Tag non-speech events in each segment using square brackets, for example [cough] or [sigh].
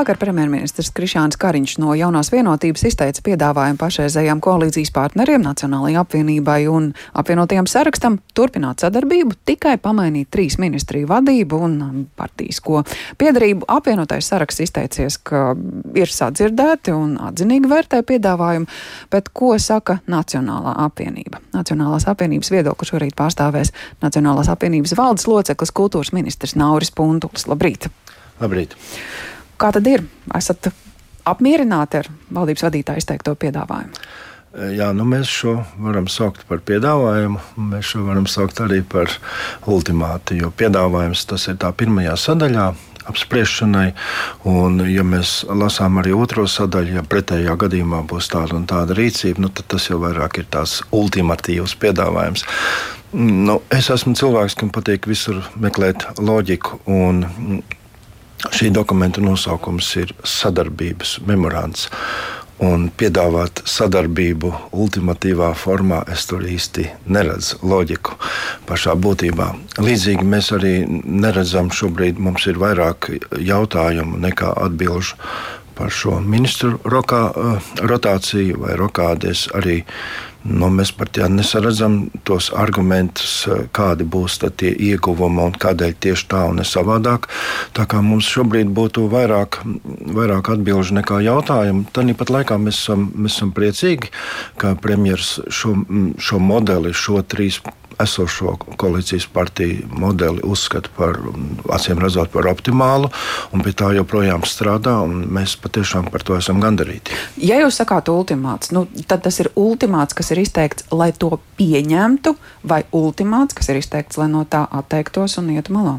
Vakar premjerministrs Krišāns Kariņš no jaunās vienotības izteica piedāvājumu pašreizējām koalīcijas partneriem Nacionālajai apvienībai un apvienotajam sarakstam turpināt sadarbību, tikai pamainīt trīs ministriju vadību un partijisko piedarību. Apvienotais saraksts izteicies, ka ir sadzirdēti un atzinīgi vērtē piedāvājumu, bet ko saka Nacionālā apvienība? Nacionālās apvienības viedokli šorīt pārstāvēs Nacionālās apvienības valdes loceklis kultūras ministrs Nauris Puntulis. Labrīt! Labrīt! Kā tad ir? Esat apmierināti ar valdības vadītāju izteikto piedāvājumu? E, jā, nu mēs šo varam saukt par piedāvājumu. Mēs šo varam saukt arī par ultimātu. Jo piedāvājums tas ir tā pirmajā sadaļā, apspriešanai. Un, ja mēs lasām arī otro sadaļu, ja pretējā gadījumā būs tāda un tāda rīcība, nu, tad tas jau vairāk ir tās ultimatīvs piedāvājums. Nu, es esmu cilvēks, kam patīk visur meklēt loģiku. Un, Šī dokumenta nosaukums ir sadarbības memorands. Un piedāvāt sadarbību ultimatīvā formā, es tur īsti neredzu loģiku pašā būtībā. Līdzīgi mēs arī neredzam, šobrīd mums ir vairāk jautājumu nekā atbildžu par šo ministru rokā, eh, rotāciju vai rokādes arī Nu, mēs pat ja nesaredzam tos argumentus, eh, kādi būs tie ieguvumi un kādēļ tieši tā un ne savādāk. Tā kā mums šobrīd būtu vairāk, vairāk atbildžu nekā jautājumu, tad pat laikā mēs esam, mēs esam priecīgi, ka premjerministrs šo, šo modeli, šo trīs esošo koalīcijas partiju modeli uzskata par, acīm redzot, par optimālu, un pie tā joprojām strādā, un mēs patiešām par to esam gandarīti. Ja jūs sakāt ultimāts, nu, tad tas ir ultimāts, kas ir izteikts, lai to pieņemtu, vai ultimāts, kas ir izteikts, lai no tā atteiktos un ietu malā?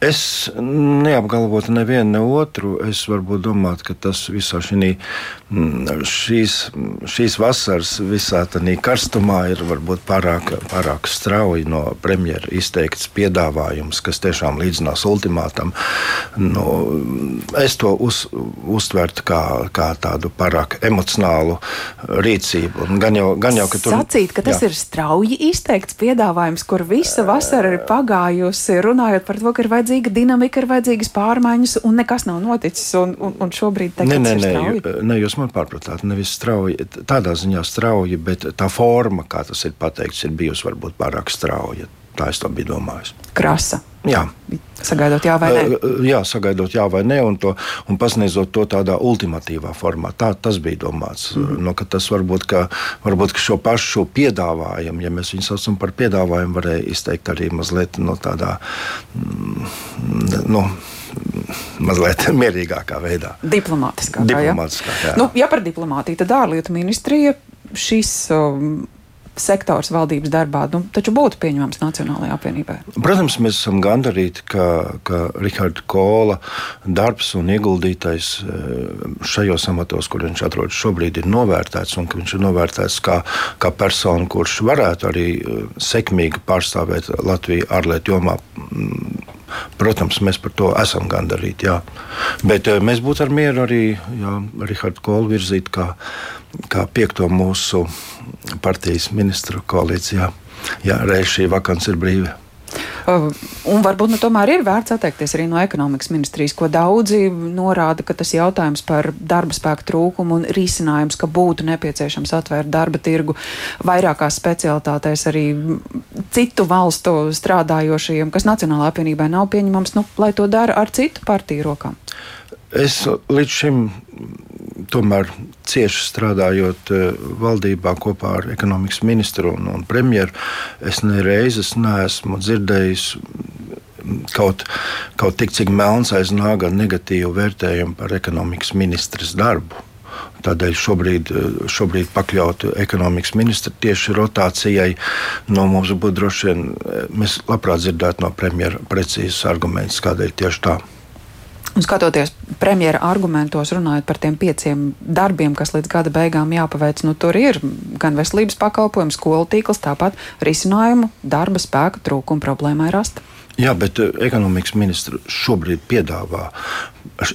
Es neapgalvotu nevienu ne otru. Es varbūt domāju, ka tas visā šī, mm, šīs, šīs vasaras visā tādā karstumā ir varbūt pārāk, pārāk strauji no premjera izteikts piedāvājums, kas tiešām līdzinās ultimātam. Nu, es to uz, uztvertu kā, kā tādu pārāk emocionālu rīcību. Gan jau, gan jau, ka tur, Sacīt, ka tas jā. ir strauji izteikts piedāvājums, kur visa vasara ir pagājusi, runājot par to, ka ir vajadzīgs vajadzīga dinamika, ir vajadzīgas pārmaiņas, un nekas nav noticis. Un, un, un šobrīd teikt, nē, nē, nē, nē, jūs man pārpratāt, nevis strauji, tādā ziņā strauji, bet tā forma, kā tas ir pateikts, ir bijusi varbūt pārāk strauja. Tā es to biju domājis. Krasa. Jā. Sagaidot, jā vai nē? Jā, sagaidot, jā vai nē, un, to, un pasniedzot to tādā ultimatīvā formā. Tā tas bija domāts. Mm -hmm. no, tas varbūt, ka, varbūt ka šo pašu piedāvājumu, ja mēs viņu saucam par piedāvājumu, varēja izteikt arī mazliet no tādā. Mm, no, mazliet [laughs] mierīgākā veidā. Diplomātiskākā. Diplomātiskā, jā. Jā. Nu, ja par diplomātiju, tad ārlietu ministrija šis um, sektors valdības darbā, nu, taču būtu pieņemams Nacionālajai apvienībai? Protams, mēs esam gandarīti, ka, ka Rihards Kola darbs un ieguldītais eh, šajos amatos, kur viņš atrodas šobrīd, ir novērtēts un ka viņš ir novērtēts kā, kā persona, kurš varētu arī eh, sekmīgi pārstāvēt Latviju ārlietu jomā Protams, mēs par to esam gandarīti. Jā. Bet eh, mēs būtu ar mieru arī Rahardu Kolu virzīt kā, kā piekto mūsu partijas ministru koalīcijā. Jā, reiz šī vakance ir brīva. Uh, un varbūt nu, tomēr ir vērts atteikties arī no ekonomikas ministrijas, ko daudzi norāda, ka tas jautājums par darba spēku trūkumu un risinājums, ka būtu nepieciešams atvērt darba tirgu vairākās specialitātēs arī citu valstu strādājošajiem, kas Nacionālā apvienībai nav pieņemams, nu, lai to dara ar citu partiju rokām. Es līdz šim tomēr cieši strādājot eh, valdībā kopā ar ekonomikas ministru un, un premjeru, es nereizes neesmu dzirdējis kaut, kaut tik cik melns aiz nāga negatīvu vērtējumu par ekonomikas ministras darbu. Tādēļ šobrīd, eh, šobrīd pakļaut ekonomikas ministru tieši rotācijai, no mums būtu droši vien, eh, mēs labprāt dzirdētu no premjera precīzus argumentus, kādēļ tieši tā. Un skatoties premjera argumentos, runājot par tiem pieciem darbiem, kas līdz gada beigām jāpaveic, nu tur ir gan veselības pakalpojums, skolu tīkls, tāpat risinājumu darba spēka trūkuma problēmai rasta. Jā, bet eh, ekonomikas ministrs šobrīd piedāvā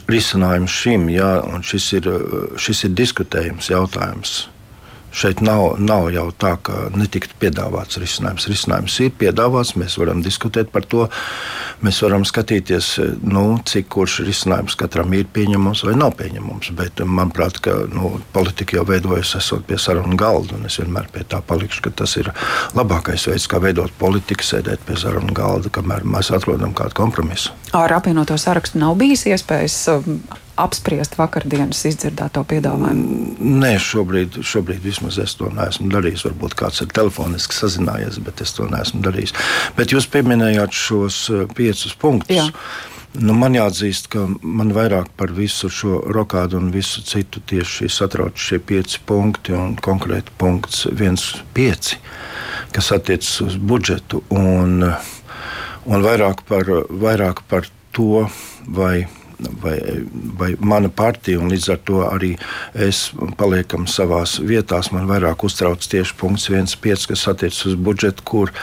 risinājumu šim, jā, un šis ir, eh, šis ir diskutējums jautājums. Šeit nav, nav jau tā, ka netiktu piedāvāts risinājums. Risinājums ir piedāvāts, mēs varam diskutēt par to. Mēs varam skatīties, nu, cik kurš risinājums katram ir pieņemams vai nav pieņemams. Bet, manuprāt, ka, nu, politika jau veidojas esot pie sarunu galda, es vienmēr pie tā palikšu, ka tas ir labākais veids, kā veidot politiku, sēdēt pie sarunu galda, kamēr mēs atrodam kādu kompromisu. Ar apvienoto sarakstu nav bijis iespējas um, apspriest vakardienas izdzirdēto piedāvājumu? Nē, šobrīd, šobrīd vismaz es to neesmu darījis. Varbūt kāds ir telefoniski sazinājies, bet es to neesmu darījis. Bet jūs pieminējāt šos eh, piecus punktus. Jā. Nu, man jāatzīst, ka man vairāk par visu šo rokādu un visu citu tieši satrauc šie pieci punkti un konkrēti punkts 1,5, kas attiecas uz budžetu un, un vairāk, par, vairāk par to, vai vai, vai mana partija, un līdz ar to arī es paliekam savās vietās. Man vairāk uztrauc tieši punkts 1,5, kas attiecas uz budžetu, kur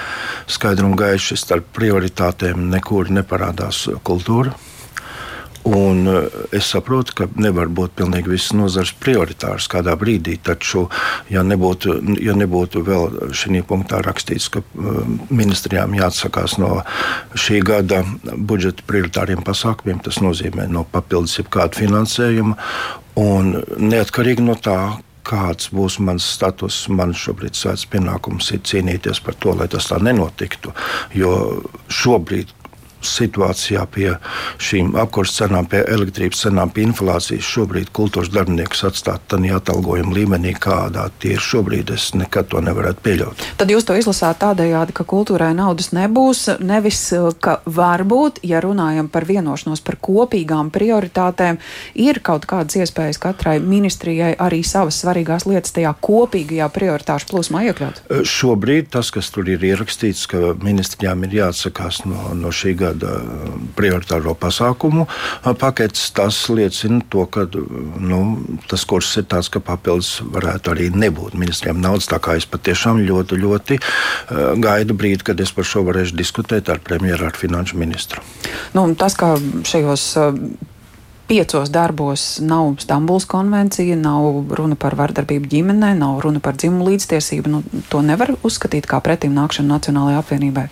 skaidri un gaiši starp prioritātēm nekur neparādās kultūra Un eh, es saprotu, ka nevar būt pilnīgi visas nozares prioritāras kādā brīdī, taču, ja nebūtu, ja nebūtu vēl šī punktā rakstīts, ka eh, ministrijām jāatsakās no šī gada budžeta prioritāriem pasākumiem, tas nozīmē no papildus jebkādu finansējumu. Un neatkarīgi no tā, kāds būs mans status. Man šobrīd svēts pienākums ir cīnīties par to, lai tas tā nenotiktu. Jo šobrīd situācijā pie šīm apkurses cenām, pie elektrības cenām, pie inflācijas šobrīd kultūras darbiniekus atstāt tādā atalgojuma līmenī, kādā tie ir šobrīd, es nekad to nevarētu pieļaut. Tad jūs to izlasāt tādējādi, ka kultūrai naudas nebūs, nevis ka varbūt, ja runājam par vienošanos par kopīgām prioritātēm, ir kaut kādas iespējas katrai ministrijai arī savas svarīgās lietas tajā kopīgajā prioritāšu plūsmā iekļaut? Šobrīd tas, kas tur ir ierakstīts, ka ministrijām ir jāatsakās no, no šī gada gada prioritāro pasākumu paketes, tas liecina to, ka nu, tas kurs ir tāds, ka papildus varētu arī nebūt ministriem naudas. Tā kā es patiešām ļoti, ļoti gaidu brīdi, kad es par šo varēšu diskutēt ar premjeru, ar finanšu ministru. Nu, tas, kā šajos piecos darbos nav Stambuls konvencija, nav runa par vardarbību ģimenē, nav runa par dzimumu līdztiesību. Nu, to nevar uzskatīt par pretim nākšanu Nacionālajai apvienībai.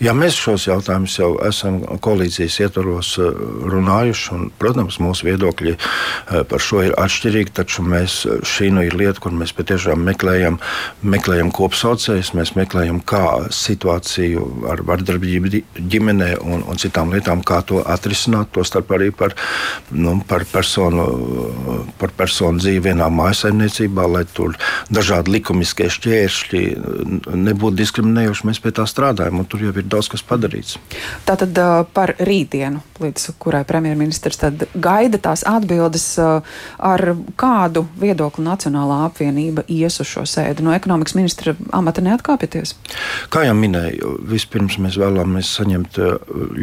Ja mēs šos jautājumus jau esam koalīcijas ietvaros eh, runājuši, un, protams, mūsu viedokļi eh, par šo ir atšķirīgi, taču mēs, eh, šī nu ir lieta, kur mēs patiešām meklējam, meklējam kopsaucējus, mēs meklējam, kā situāciju ar vardarbību ģimenē un, un citām lietām, kā to atrisināt, tostarp arī par, nu, par, personu, par personu dzīvi vienā mājasaimniecībā, lai tur dažādi likumiskie šķēršļi nebūtu diskriminējoši. Mēs pie tā strādājam. Tur jau ir daudz kas padarīts. Tātad par rītdienu, līdz kurai premjerministrs gaida tās atbildes, ar kādu viedokli Nacionālā apvienība ies uz šo sēdi. No ekonomikas ministra amata neatkāpieties? Kā jau minēju, vispirms mēs vēlamies saņemt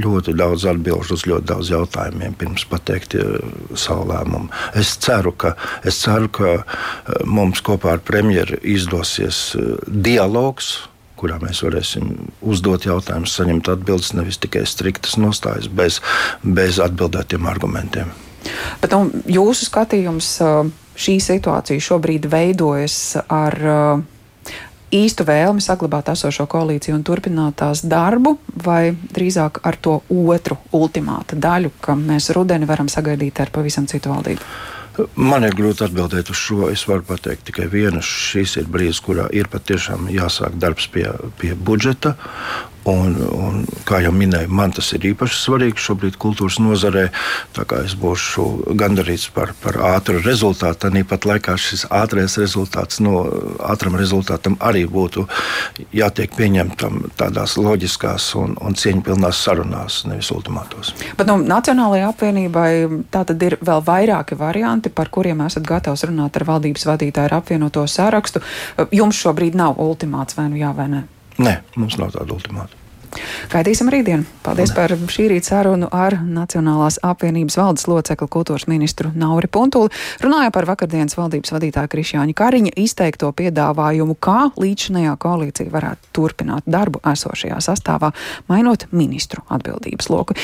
ļoti daudz atbilžu uz ļoti daudz jautājumiem, pirms pateikt savu lēmumu. Es ceru, ka, es ceru, ka mums kopā ar premjeru izdosies dialogs kurā mēs varēsim uzdot jautājumus, saņemt atbildes, nevis tikai striktas nostājas bez, bez atbildētiem argumentiem. Bet nu, jūsu skatījums šī situācija šobrīd veidojas ar īstu vēlmi saglabāt esošo koalīciju un turpināt tās darbu, vai drīzāk ar to otru ultimāta daļu, ka mēs rudeni varam sagaidīt ar pavisam citu valdību? Man ir grūti atbildēt uz šo. Es varu pateikt tikai vienu. Šis ir brīdis, kurā ir patiešām jāsāk darbs pie, pie budžeta. Un, un, kā jau minēju, man tas ir īpaši svarīgi šobrīd kultūras nozarē. Es būšu gandarīts par, par ātru rezultātu. Tāpat laikā šis ātrais rezultāts, no ātram rezultātam arī būtu jātiek pieņemtam tādās loģiskās un, un cieņpilnās sarunās, nevis ultimātos. Bet nu, Nacionālajai apvienībai tā tad ir vēl vairāki varianti, par kuriem esat gatavs runāt ar valdības vadītāju ar apvienoto sārakstu. Jums šobrīd nav ultimāts vai nu jā vai nē? Nē, mums nav tāda ultimāta. Gaidīsim rītdienu. Paldies par šī rīta sarunu ar Nacionālās apvienības valdes locekli kultūras ministru Nauri Puntuli. Runāja par vakardienas valdības vadītāja Krišjāņa Kariņa izteikto piedāvājumu, kā līdzinējā koalīcija varētu turpināt darbu esošajā sastāvā, mainot ministru atbildības loku.